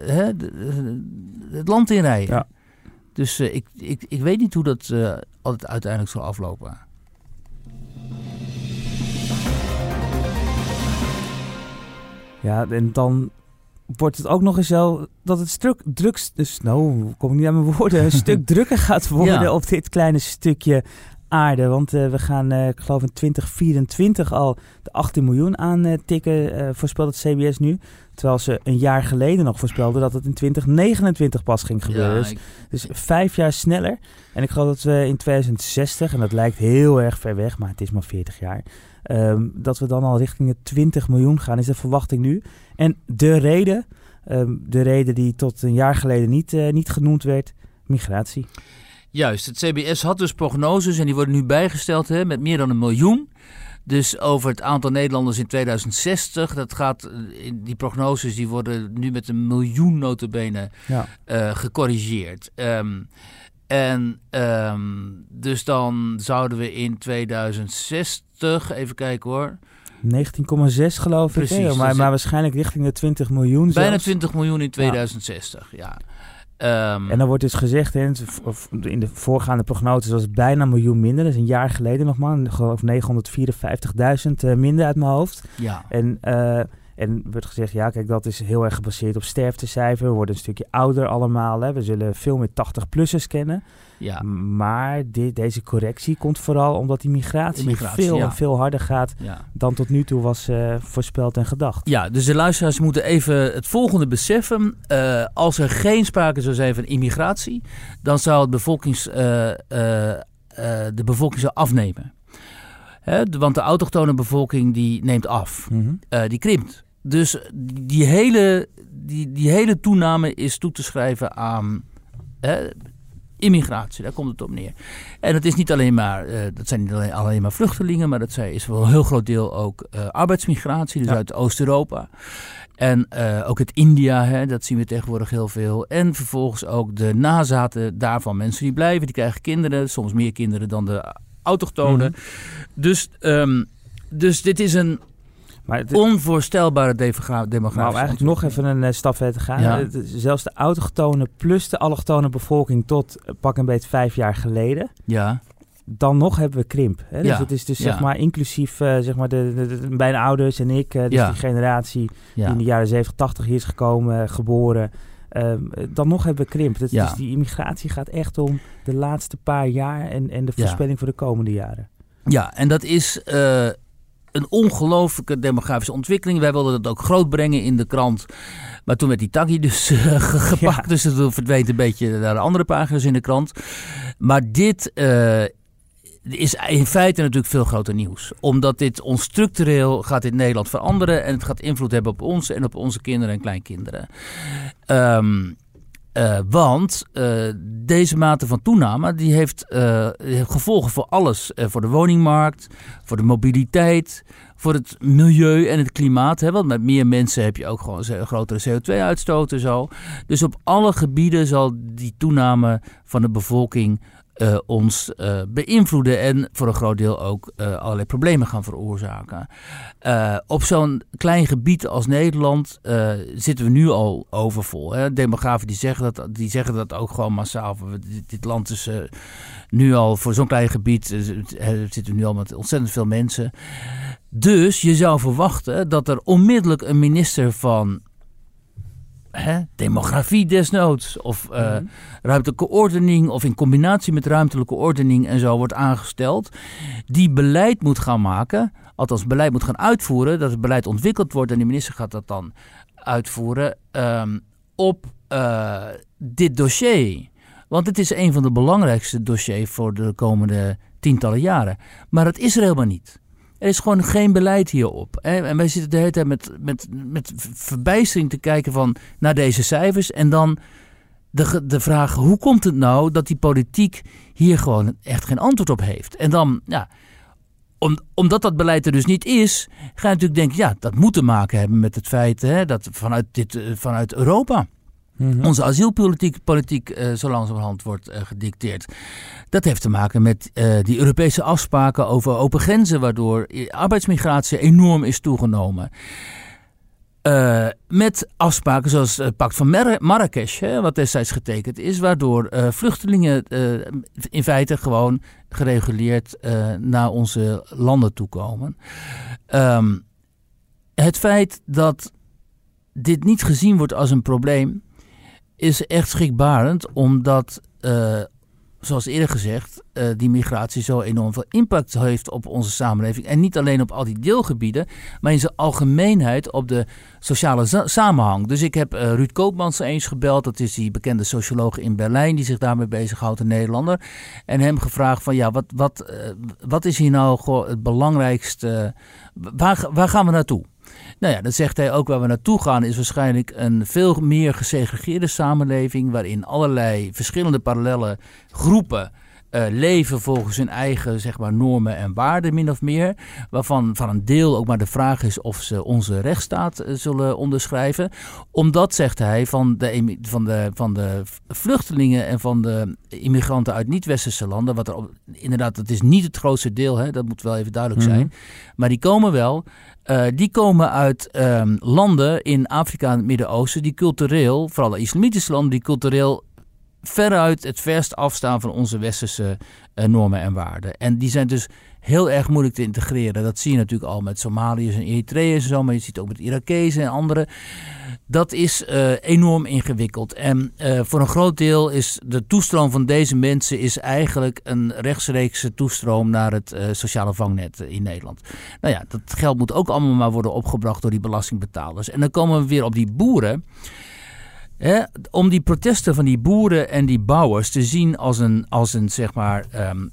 hè, het land inrijden. Ja. Dus uh, ik, ik, ik weet niet hoe dat altijd uiteindelijk zal aflopen. Ja, en dan wordt het ook nog eens zo dat het stuk drugs, dus nou, kom ik niet aan mijn woorden, een stuk (laughs) drukker gaat worden ja. op dit kleine stukje aarde. Want uh, we gaan, uh, ik geloof in 2024 al de 18 miljoen aantikken, uh, voorspelt het CBS nu. Terwijl ze een jaar geleden nog voorspelden dat het in 2029 pas ging gebeuren. Ja, dus, ik... dus, vijf jaar sneller. En ik geloof dat we in 2060, en dat lijkt heel erg ver weg, maar het is maar 40 jaar. Um, dat we dan al richting de 20 miljoen gaan, is de verwachting nu. En de reden, um, de reden die tot een jaar geleden niet, niet genoemd werd, migratie. Juist, het CBS had dus prognoses en die worden nu bijgesteld hè, met meer dan een miljoen. Dus over het aantal Nederlanders in 2060, dat gaat, eh, die prognoses die worden nu met een miljoen notabene ja. uh, gecorrigeerd. Um, en um, dus dan zouden we in 2060, even kijken hoor. 19,6 geloof Precies, ik. Maar, dus maar waarschijnlijk richting de 20 miljoen. Bijna zelfs. 20 miljoen in 2060, ja. ja. Um, en dan wordt dus gezegd, in de voorgaande prognoses was het bijna een miljoen minder. Dat is een jaar geleden nog maar. Geloof 954.000 uh, minder uit mijn hoofd. Ja. En, uh, en wordt gezegd, ja kijk, dat is heel erg gebaseerd op sterftecijfer. We worden een stukje ouder allemaal. Hè. We zullen veel meer 80-plussers kennen. Ja. Maar dit, deze correctie komt vooral omdat die migratie, migratie veel, ja. veel harder gaat ja. dan tot nu toe was uh, voorspeld en gedacht. Ja, dus de luisteraars moeten even het volgende beseffen. Uh, als er geen sprake zou zijn van immigratie, dan zou het bevolkings, uh, de bevolking zou afnemen. Want de autochtone bevolking die neemt af, mm -hmm. die krimpt. Dus die hele, die, die hele toename is toe te schrijven aan immigratie, daar komt het op neer. En het is niet alleen maar, uh, dat zijn niet alleen, alleen, maar vluchtelingen, maar dat is wel een heel groot deel ook uh, arbeidsmigratie, dus ja. uit Oost-Europa. En uh, ook het India, hè, dat zien we tegenwoordig heel veel. En vervolgens ook de nazaten daarvan. Mensen die blijven, die krijgen kinderen, soms meer kinderen dan de autochtonen. Mm -hmm. Dus um, dus dit is een Maar het, onvoorstelbare demogra- demografische maar om eigenlijk nog even een eh, stap verder te gaan. Ja. Zelfs de autochtone plus de allochtone bevolking tot eh, pak een beetje vijf jaar geleden. Ja, Dan nog hebben we krimp. Hè? Dus Ja. het is dus Ja. zeg maar inclusief eh, zeg maar de, de, de- mijn ouders en ik. dus die generatie die in de jaren 70, 80 hier is gekomen, geboren. Ehm, dan nog hebben we krimp. Dus, dus die immigratie gaat echt om de laatste paar jaar en, en de voorspelling voor de komende jaren. Ja, en dat is een ongelooflijke demografische ontwikkeling. Wij wilden dat ook groot brengen in de krant. Maar toen werd die taggy dus eh, ge- gepakt. Ja. Dus dat verdween een beetje naar de andere pagina's in de krant. Maar dit eh, is in feite natuurlijk veel groter nieuws. Omdat dit ons structureel gaat in Nederland veranderen. En het gaat invloed hebben op ons en op onze kinderen en kleinkinderen. Ehm, eh, want eh, deze mate van toename die heeft, eh, gevolgen voor alles. Voor de woningmarkt, voor de mobiliteit, voor het milieu en het klimaat. Hè? Want met meer mensen heb je ook gewoon grotere CO2-uitstoot en zo. Dus op alle gebieden zal die toename van de bevolking eh, ons eh, beïnvloeden en voor een groot deel ook eh, allerlei problemen gaan veroorzaken. Op zo'n klein gebied als Nederland zitten we nu al overvol. Hè? Demografen die zeggen, dat, die zeggen dat ook gewoon massaal. Dit, dit land is nu al voor zo'n klein gebied, zitten nu al met ontzettend veel mensen. Dus je zou verwachten dat er onmiddellijk een minister van hè, demografie desnoods of eh, Mhm. ruimtelijke ordening of in combinatie met ruimtelijke ordening en zo wordt aangesteld, die beleid moet gaan maken, althans beleid moet gaan uitvoeren, dat het beleid ontwikkeld wordt en de minister gaat dat dan uitvoeren ehm, op eh, dit dossier. Want het is een van de belangrijkste dossiers voor de komende tientallen jaren. Maar dat is er helemaal niet. Er is gewoon geen beleid hierop. En wij zitten de hele tijd met, met, met verbijstering te kijken van, naar deze cijfers. En dan de, de vraag, hoe komt het nou dat die politiek hier gewoon echt geen antwoord op heeft? En dan, ja, om, omdat dat beleid er dus niet is, ga je natuurlijk denken, ja, dat moet te maken hebben met het feit hè, dat vanuit, dit, eh, vanuit Europa Mhm. onze asielpolitiek politiek, eh, zo langzamerhand wordt eh, gedicteerd. Dat heeft te maken met eh, die Europese afspraken over open grenzen, waardoor arbeidsmigratie enorm is toegenomen. Met afspraken zoals het pact van Mar- Marrakesh, hè, wat destijds getekend is, waardoor vluchtelingen in feite gewoon gereguleerd naar onze landen toe komen. Ehm, het feit dat dit niet gezien wordt als een probleem, is echt schrikbarend, omdat, eh, zoals eerder gezegd, eh, die migratie zo enorm veel impact heeft op onze samenleving. En niet alleen op al die deelgebieden, maar in zijn algemeenheid op de sociale samenhang. Dus ik heb eh, Ruud Koopmans eens gebeld, dat is die bekende socioloog in Berlijn, die zich daarmee bezighoudt, een Nederlander. En hem gevraagd van, ja, wat, wat, wat is hier nou het belangrijkste, waar, waar gaan we naartoe? Nou ja, dan zegt hij ook waar we naartoe gaan is waarschijnlijk een veel meer gesegregeerde samenleving waarin allerlei verschillende parallele groepen eh, leven volgens hun eigen zeg maar, normen en waarden min of meer. Waarvan van een deel ook maar de vraag is of ze onze rechtsstaat eh, zullen onderschrijven. Omdat, zegt hij, van de, van, de, van de vluchtelingen en van de immigranten uit niet-westerse landen, wat er op- inderdaad, dat is niet het grootste deel, hè, dat moet wel even duidelijk Mhm. zijn. Maar die komen wel. Eh, die komen uit ehm, landen in Afrika en het Midden-Oosten die cultureel, vooral de islamitische landen, die cultureel veruit het verst afstaan van onze westerse eh, normen en waarden. En die zijn dus heel erg moeilijk te integreren. Dat zie je natuurlijk al met Somaliërs en Eritreërs en zo, maar je ziet het ook met Irakezen en anderen. Dat is eh, enorm ingewikkeld. En eh, voor een groot deel is de toestroom van deze mensen is eigenlijk een rechtstreekse toestroom naar het sociale vangnet in Nederland. Nou ja, dat geld moet ook allemaal maar worden opgebracht door die belastingbetalers. En dan komen we weer op die boeren. Om die protesten van die boeren en die bouwers te zien als een, als een zeg maar, ehm,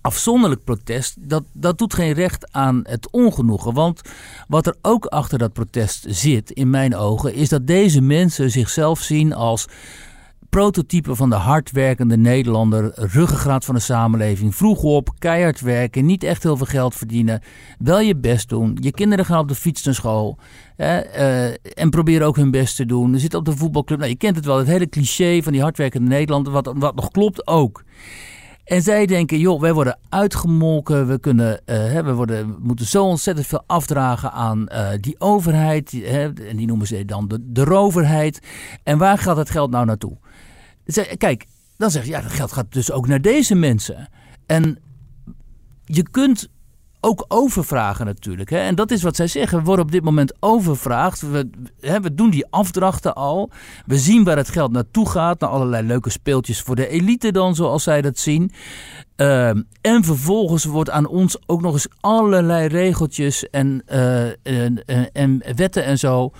afzonderlijk protest, dat, dat doet geen recht aan het ongenoegen. Want wat er ook achter dat protest zit, in mijn ogen, is dat deze mensen zichzelf zien als prototype van de hardwerkende Nederlander, ruggengraat van de samenleving. Vroeg op, keihard werken, niet echt heel veel geld verdienen, wel je best doen. Je kinderen gaan op de fiets naar school hè, eh, en proberen ook hun best te doen. Er zit op de voetbalclub, nou, je kent het wel, het hele cliché van die hardwerkende Nederlander, wat, wat nog klopt ook. En zij denken, joh, wij worden uitgemolken, we, kunnen, uh, we, worden, moeten zo ontzettend veel afdragen aan uh, die overheid. Hè, en die noemen ze dan de, de. En waar gaat het geld nou naartoe? Kijk, dan zeg je, ja, dat geld gaat dus ook naar deze mensen. En je kunt ook overvragen natuurlijk. Hè? En dat is wat zij zeggen. We worden op dit moment overvraagd. We, hè, we doen die afdrachten al. We zien waar het geld naartoe gaat. Naar allerlei leuke speeltjes voor de elite dan, zoals zij dat zien. Uh, en vervolgens wordt aan ons ook nog eens allerlei regeltjes en, uh, en, en, wetten en zo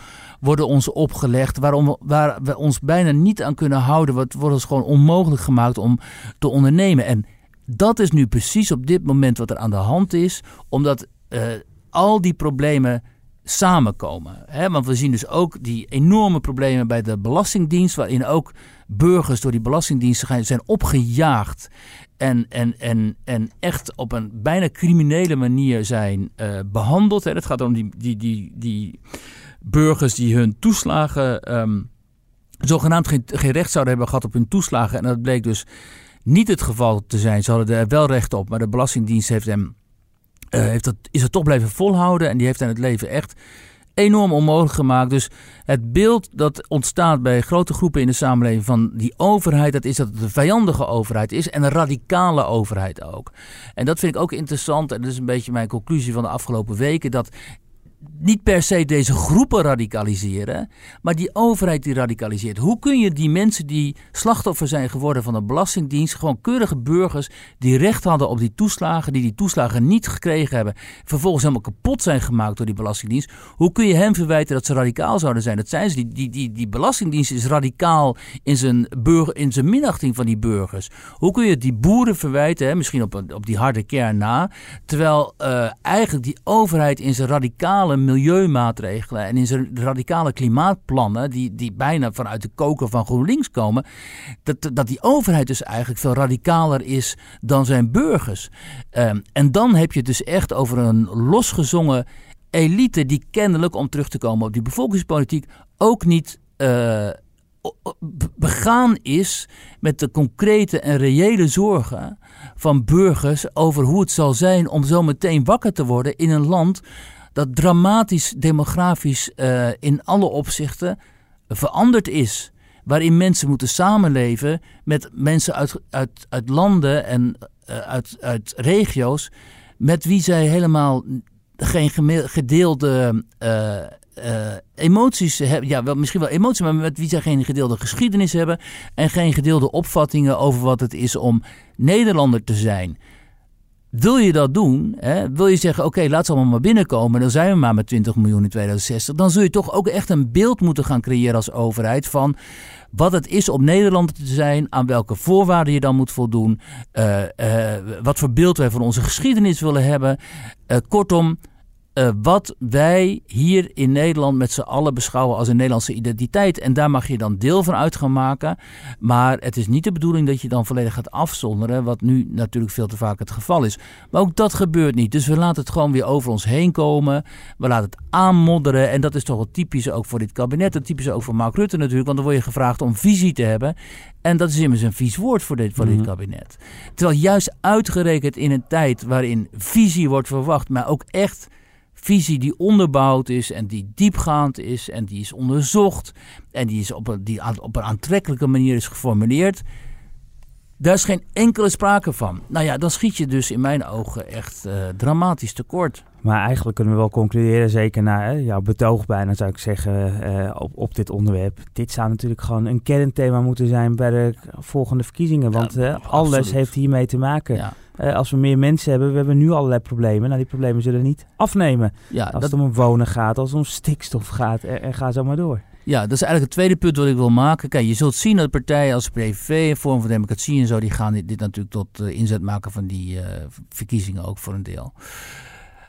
worden ons opgelegd. Waarom, waar we ons bijna niet aan kunnen houden. Wat wordt ons gewoon onmogelijk gemaakt om te ondernemen. En dat is nu precies op dit moment wat er aan de hand is, omdat uh, al die problemen samenkomen. Hè? Want we zien dus ook die enorme problemen bij de Belastingdienst, waarin ook burgers door die Belastingdienst zijn opgejaagd. En, en, en, en echt op een bijna criminele manier zijn uh, behandeld. Het gaat om die, die, die, die burgers die hun toeslagen. Um, zogenaamd geen, geen recht zouden hebben gehad op hun toeslagen. En dat bleek dus niet het geval te zijn. Ze hadden er wel recht op, maar de Belastingdienst heeft hem, uh, heeft dat, is het toch blijven volhouden. En die heeft aan het leven echt enorm onmogelijk gemaakt. Dus het beeld dat ontstaat bij grote groepen in de samenleving van die overheid, dat is dat het een vijandige overheid is en een radicale overheid ook. En dat vind ik ook interessant en dat is een beetje mijn conclusie van de afgelopen weken, dat niet per se deze groepen radicaliseren, maar die overheid die radicaliseert. Hoe kun je die mensen die slachtoffer zijn geworden van de Belastingdienst, gewoon keurige burgers die recht hadden op die toeslagen, die die toeslagen niet gekregen hebben, vervolgens helemaal kapot zijn gemaakt door die Belastingdienst, hoe kun je hen verwijten dat ze radicaal zouden zijn? Dat zijn ze. Die, die, die, die Belastingdienst is radicaal in zijn, burger, in zijn minachting van die burgers. Hoe kun je die boeren verwijten, hè, misschien op, op die harde kern na, terwijl uh, eigenlijk die overheid in zijn radicale milieumaatregelen en in zijn radicale klimaatplannen, die, die bijna vanuit de koker van GroenLinks komen, dat, dat die overheid dus eigenlijk veel radicaler is dan zijn burgers. Um, en dan heb je het dus echt over een losgezongen elite die kennelijk, om terug te komen op die bevolkingspolitiek, ook niet uh, begaan is met de concrete en reële zorgen van burgers over hoe het zal zijn om zo meteen wakker te worden in een land dat dramatisch demografisch uh, in alle opzichten veranderd is. Waarin mensen moeten samenleven met mensen uit, uit, uit landen en uh, uit, uit regio's met wie zij helemaal geen gedeelde uh, emoties hebben. Ja, wel, misschien wel emoties, maar met wie zij geen gedeelde geschiedenis hebben. En geen gedeelde opvattingen over wat het is om Nederlander te zijn. Wil je dat doen, hè, wil je zeggen, oké, laat ze allemaal maar binnenkomen, dan zijn we maar met 20 miljoen in 2060, dan zul je toch ook echt een beeld moeten gaan creëren als overheid van wat het is om Nederlander te zijn, aan welke voorwaarden je dan moet voldoen, uh, uh, wat voor beeld wij van onze geschiedenis willen hebben. Uh, kortom, uh, wat wij hier in Nederland met z'n allen beschouwen als een Nederlandse identiteit. En daar mag je dan deel van uit gaan maken. Maar het is niet de bedoeling dat je dan volledig gaat afzonderen, wat nu natuurlijk veel te vaak het geval is. Maar ook dat gebeurt niet. Dus we laten het gewoon weer over ons heen komen. We laten het aanmodderen. En dat is toch wel typisch ook voor dit kabinet. Typisch ook voor Mark Rutte natuurlijk. Want dan word je gevraagd om visie te hebben. En dat is immers een vies woord voor dit, voor dit mhm. kabinet. Terwijl juist uitgerekend in een tijd waarin visie wordt verwacht, maar ook echt visie die onderbouwd is en die diepgaand is en die is onderzocht en die, is op een, die op een aantrekkelijke manier is geformuleerd. Daar is geen enkele sprake van. Nou ja, dan schiet je dus in mijn ogen echt uh, dramatisch tekort. Maar eigenlijk kunnen we wel concluderen, zeker na hè, jouw betoog bijna zou ik zeggen, uh, op, op dit onderwerp. Dit zou natuurlijk gewoon een kernthema moeten zijn bij de volgende verkiezingen. Want uh, alles heeft hiermee te maken. Ja. Uh, als we meer mensen hebben, we hebben nu allerlei problemen. Nou, die problemen zullen niet afnemen. Ja, als het om wonen gaat, als het om stikstof gaat en, en ga zo maar door. Ja, dat is eigenlijk het tweede punt wat ik wil maken. Kijk, je zult zien dat partijen als PVV, Vorm van Democratie en zo, die gaan dit, natuurlijk tot uh, inzet maken van die uh, verkiezingen ook voor een deel.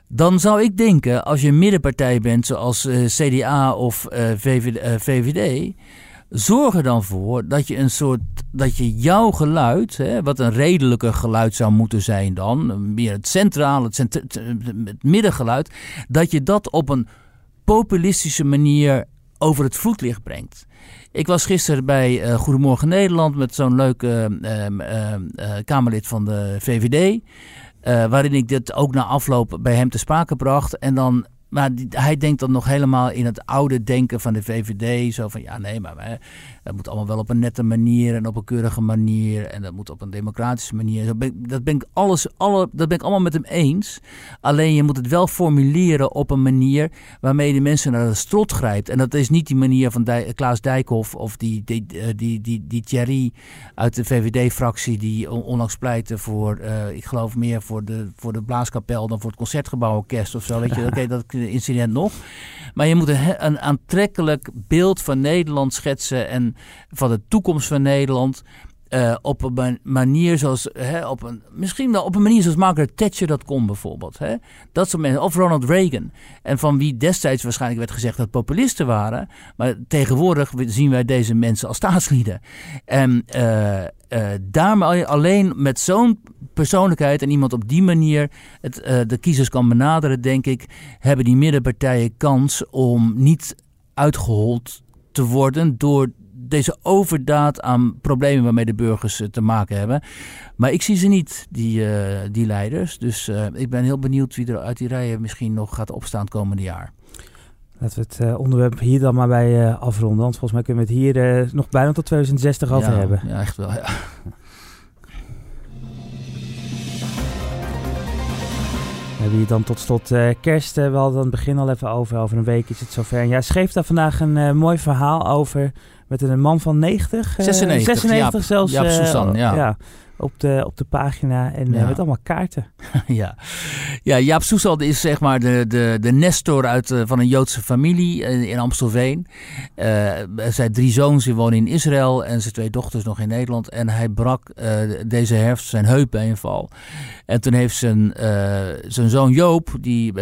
Dan zou ik denken, als je een middenpartij bent, zoals uh, CDA of VVD, VVD, zorg er dan voor dat je een soort dat je jouw geluid, hè, wat een redelijker geluid zou moeten zijn dan, meer het centrale, het, het middengeluid, dat je dat op een populistische manier over het voetlicht brengt. Ik was gisteren bij uh, Goedemorgen Nederland met zo'n leuk uh, Kamerlid van de VVD. waarin ik dit ook na afloop bij hem te sprake bracht. En dan maar hij denkt dan nog helemaal in het oude denken van de VVD. Zo van, ja nee, maar dat moet allemaal wel op een nette manier en op een keurige manier. En dat moet op een democratische manier. Dat ben, dat ben, ik, alles, alle, dat ben ik allemaal met hem eens. Alleen je moet het wel formuleren op een manier waarmee de mensen naar de strot grijpt. En dat is niet die manier van Dij, Klaas Dijkhoff of die, die, die, die, die, die Thierry uit de VVD-fractie... die onlangs pleitte voor, uh, ik geloof meer voor de, voor de Blaaskapel dan voor het Concertgebouworkest of zo. Weet je, (laughs) oké, okay, dat incident nog. Maar je moet een, aantrekkelijk beeld van Nederland schetsen en van de toekomst van Nederland. Uh, op een manier zoals, hè, op een, misschien wel op een manier zoals Margaret Thatcher dat kon bijvoorbeeld. Hè? Dat soort mensen, of Ronald Reagan. En van wie destijds waarschijnlijk werd gezegd dat populisten waren. Maar tegenwoordig zien wij deze mensen als staatslieden. En uh, uh, daarmee alleen met zo'n persoonlijkheid en iemand op die manier het, de kiezers kan benaderen, denk ik, hebben die middenpartijen kans om niet uitgehold te worden door deze overdaad aan problemen waarmee de burgers eh, te maken hebben. Maar ik zie ze niet, die, uh, die leiders. Dus uh, ik ben heel benieuwd wie er uit die rijen misschien nog gaat opstaan het komende jaar. Laten we het onderwerp hier dan maar bij afronden. Want volgens mij kunnen we het hier nog bijna tot 2060 over ja, hebben. Ja, echt wel, ja. We hebben hier dan tot slot uh, kerst. Uh, we hadden het begin al even over. Over een week is het zover. En jij schreef daar vandaag een uh, mooi verhaal over. Met een man van 90. 96. 96 Jaap, zelfs. Jaap Susan, ja. ja op de, op de pagina en ja. met allemaal kaarten. (laughs) ja. ja, Jaap Soesal is zeg maar de, de, de nestor uit, uh, van een Joodse familie in, in Amstelveen. Uh, zijn drie zoons die wonen in Israël en zijn twee dochters nog in Nederland. En hij brak deze herfst zijn heup bij een val. En toen heeft zijn, zijn zoon Joop, die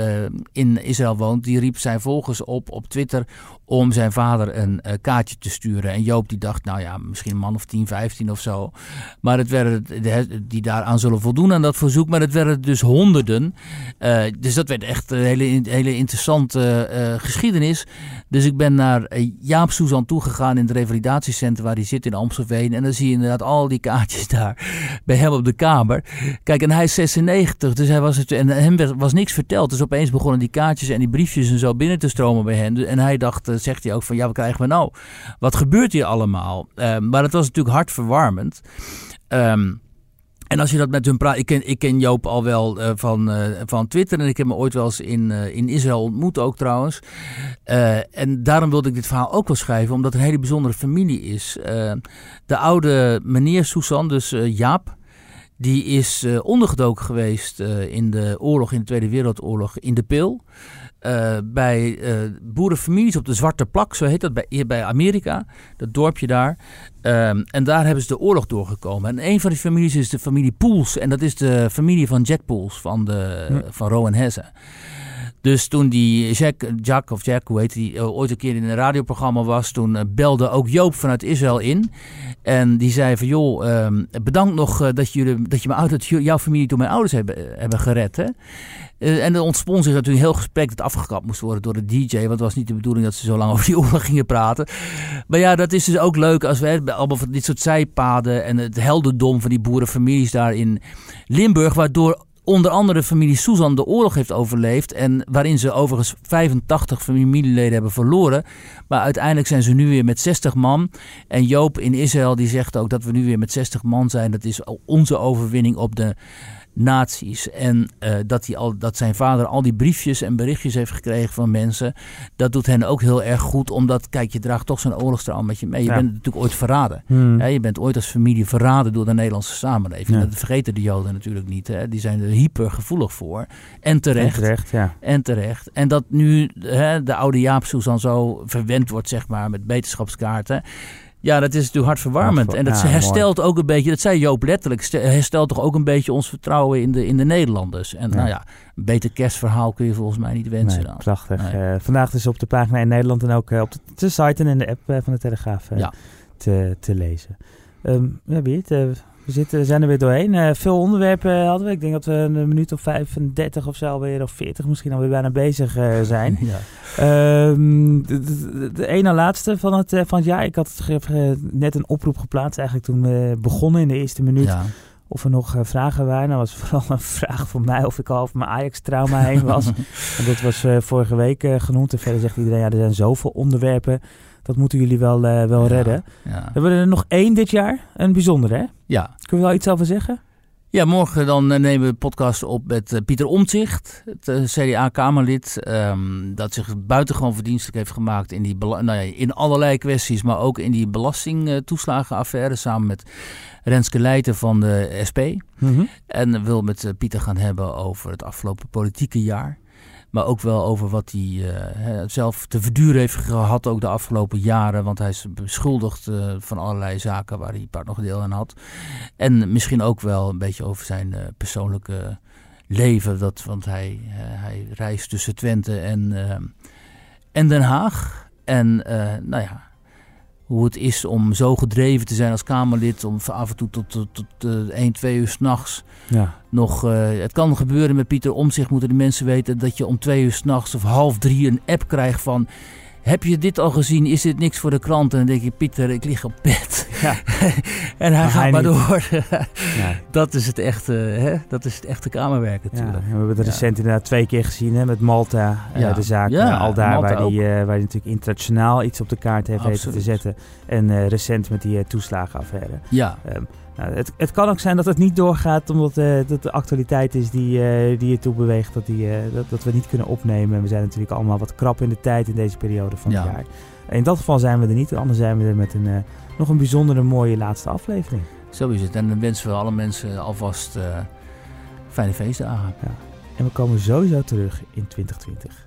in Israël woont, die riep zijn volgers op op Twitter om zijn vader een kaartje te sturen. En Joop die dacht, nou ja, misschien een man of 10, 15 of zo. Maar het werden die daaraan zullen voldoen aan dat verzoek. Maar het werden dus honderden. Uh, dus dat werd echt een hele, hele interessante uh, geschiedenis. Dus ik ben naar Jaap Suzan toegegaan in het revalidatiecentrum waar hij zit in Amstelveen. En dan zie je inderdaad al die kaartjes (laughs) daar bij hem op de kamer. Kijk, en hij is 96, dus hij was het, en hem was niks verteld. Dus opeens begonnen die kaartjes en die briefjes en zo binnen te stromen bij hem. En hij dacht, zegt hij ook van, ja, wat krijgen we nou? Wat gebeurt hier allemaal? maar het was natuurlijk hartverwarmend. Um, en als je dat met hun praat, ik ken, ik ken Joop al wel uh, van, uh, van Twitter en ik heb me ooit wel eens in, uh, in Israël ontmoet ook trouwens. en daarom wilde ik dit verhaal ook wel schrijven, omdat het een hele bijzondere familie is. de oude meneer Susan, dus Jaap, die is ondergedoken geweest in de oorlog, in de Tweede Wereldoorlog, in de Pil. Uh, bij uh, boerenfamilies op de Zwarte Plak, zo heet dat bij, bij Amerika, dat dorpje daar. Um, en daar hebben ze de oorlog doorgekomen. En een van die families is de familie Poels. En dat is de familie van Jack Poels, van, de, hm. van Rowan Hesse. Dus toen die Jack, Jack of Jack, hoe heet die, ooit een keer in een radioprogramma was, toen belde ook Joop vanuit Israël in. En die zei van, joh, um, bedankt nog uh, dat, jullie, dat, je me, dat jouw familie door mijn ouders hebben, hebben gered. Hè? En er ontspon zich natuurlijk een heel gesprek dat afgekapt moest worden door de DJ. Want het was niet de bedoeling dat ze zo lang over die (laughs) oorlog gingen praten. Maar ja, dat is dus ook leuk als we allemaal van dit soort zijpaden en het heldendom van die boerenfamilies daar in Limburg. Waardoor onder andere familie Susan de oorlog heeft overleefd. En waarin ze overigens 85 familieleden hebben verloren. Maar uiteindelijk zijn ze nu weer met 60 man. En Joop in Israël die zegt ook dat we nu weer met 60 man zijn. Dat is onze overwinning op de nazi's. En uh, dat, hij al, dat zijn vader al die briefjes en berichtjes heeft gekregen van mensen. Dat doet hen ook heel erg goed. Omdat, kijk, je draagt toch zo'n oorlogstraal met je mee. Je bent natuurlijk ooit verraden. Hmm. Ja, je bent ooit als familie verraden door de Nederlandse samenleving. Ja. Dat vergeten de Joden natuurlijk niet. Hè. Die zijn er hyper gevoelig voor. En terecht. En terecht, ja. En terecht. En dat nu hè, de oude Jaap Susan zo verwend wordt, zeg maar, met beterschapskaarten. Ja, dat is natuurlijk hartverwarmend. En dat ja, herstelt mooi. ook een beetje, dat zei Joop letterlijk, herstelt toch ook een beetje ons vertrouwen in de, in de Nederlanders. En ja. nou ja, een beter kerstverhaal kun je volgens mij niet wensen nee, dan. Prachtig. Nee. Uh, vandaag dus op de pagina in Nederland en ook uh, op de, de, site en in de app uh, van de Telegraaf ja. te, te lezen. Um, ja, Beert, We zitten, zijn er weer doorheen. Uh, veel onderwerpen hadden we. Ik denk dat we een minuut of 35 of zo alweer, of 40 misschien alweer bijna bezig uh, zijn. (laughs) Ja. Um, de, de, de, ene laatste van het, van het jaar. Ik had net een oproep geplaatst eigenlijk toen we begonnen in de eerste minuut. Ja. Of er nog vragen waren. Nou was (laughs) vooral een vraag voor mij of ik al over mijn Ajax-trauma heen was. (laughs) en dat was vorige week genoemd. En verder zegt iedereen, ja, er zijn zoveel onderwerpen dat moeten jullie wel, uh, wel Ja, redden. ja. We hebben er nog één dit jaar. Een bijzondere, hè? Ja. Kunnen we daar iets over zeggen? Ja, morgen dan eh, nemen we een podcast op met eh, Pieter Omtzigt, het eh, CDA-Kamerlid. ehm, dat zich buitengewoon verdienstelijk heeft gemaakt in, die nou ja, in allerlei kwesties, maar ook in die belastingtoeslagenaffaire samen met Renske Leijten van de SP. En wil met eh, Pieter gaan hebben over het afgelopen politieke jaar. Maar ook wel over wat hij eh, zelf te verduren heeft gehad ook de afgelopen jaren. Want hij is beschuldigd eh, van allerlei zaken waar hij part nog deel aan had. En misschien ook wel een beetje over zijn eh, persoonlijke leven. Dat, want hij, hij reist tussen Twente en, en Den Haag. En nou ja, hoe het is om zo gedreven te zijn als Kamerlid. Om af en toe tot, tot, tot eh, 1, 2 uur s'nachts Ja. nog, eh, het kan gebeuren met Pieter Omzicht, moeten de mensen weten dat je om twee uur s'nachts of half drie een app krijgt van. Heb je dit al gezien? Is dit niks voor de krant? En dan denk je, Pieter, ik lig op bed. Ja. (laughs) en hij gaat hij maar niet. door. (laughs) Ja. dat, is het echte, hè? dat is het echte kamerwerk Ja, natuurlijk. we hebben het Ja. recent inderdaad twee keer gezien hè, met Malta. eh, Ja. de zaak Ja, eh, al daar Malta waar hij natuurlijk internationaal iets op de kaart heeft weten te zetten. En eh, recent met die eh, toeslagenaffaire. Ja, Ehm, nou, het, het kan ook zijn dat het niet doorgaat omdat eh, dat de actualiteit is die, eh die ertoe beweegt dat, die, eh, dat, dat we niet kunnen opnemen. We zijn natuurlijk allemaal wat krap in de tijd in deze periode van het Ja. jaar. In dat geval zijn we er niet, anders zijn we er met een, nog een bijzondere mooie laatste aflevering. zo is het. En dan wensen we alle mensen alvast fijne feestdagen. En we komen sowieso terug in 2020.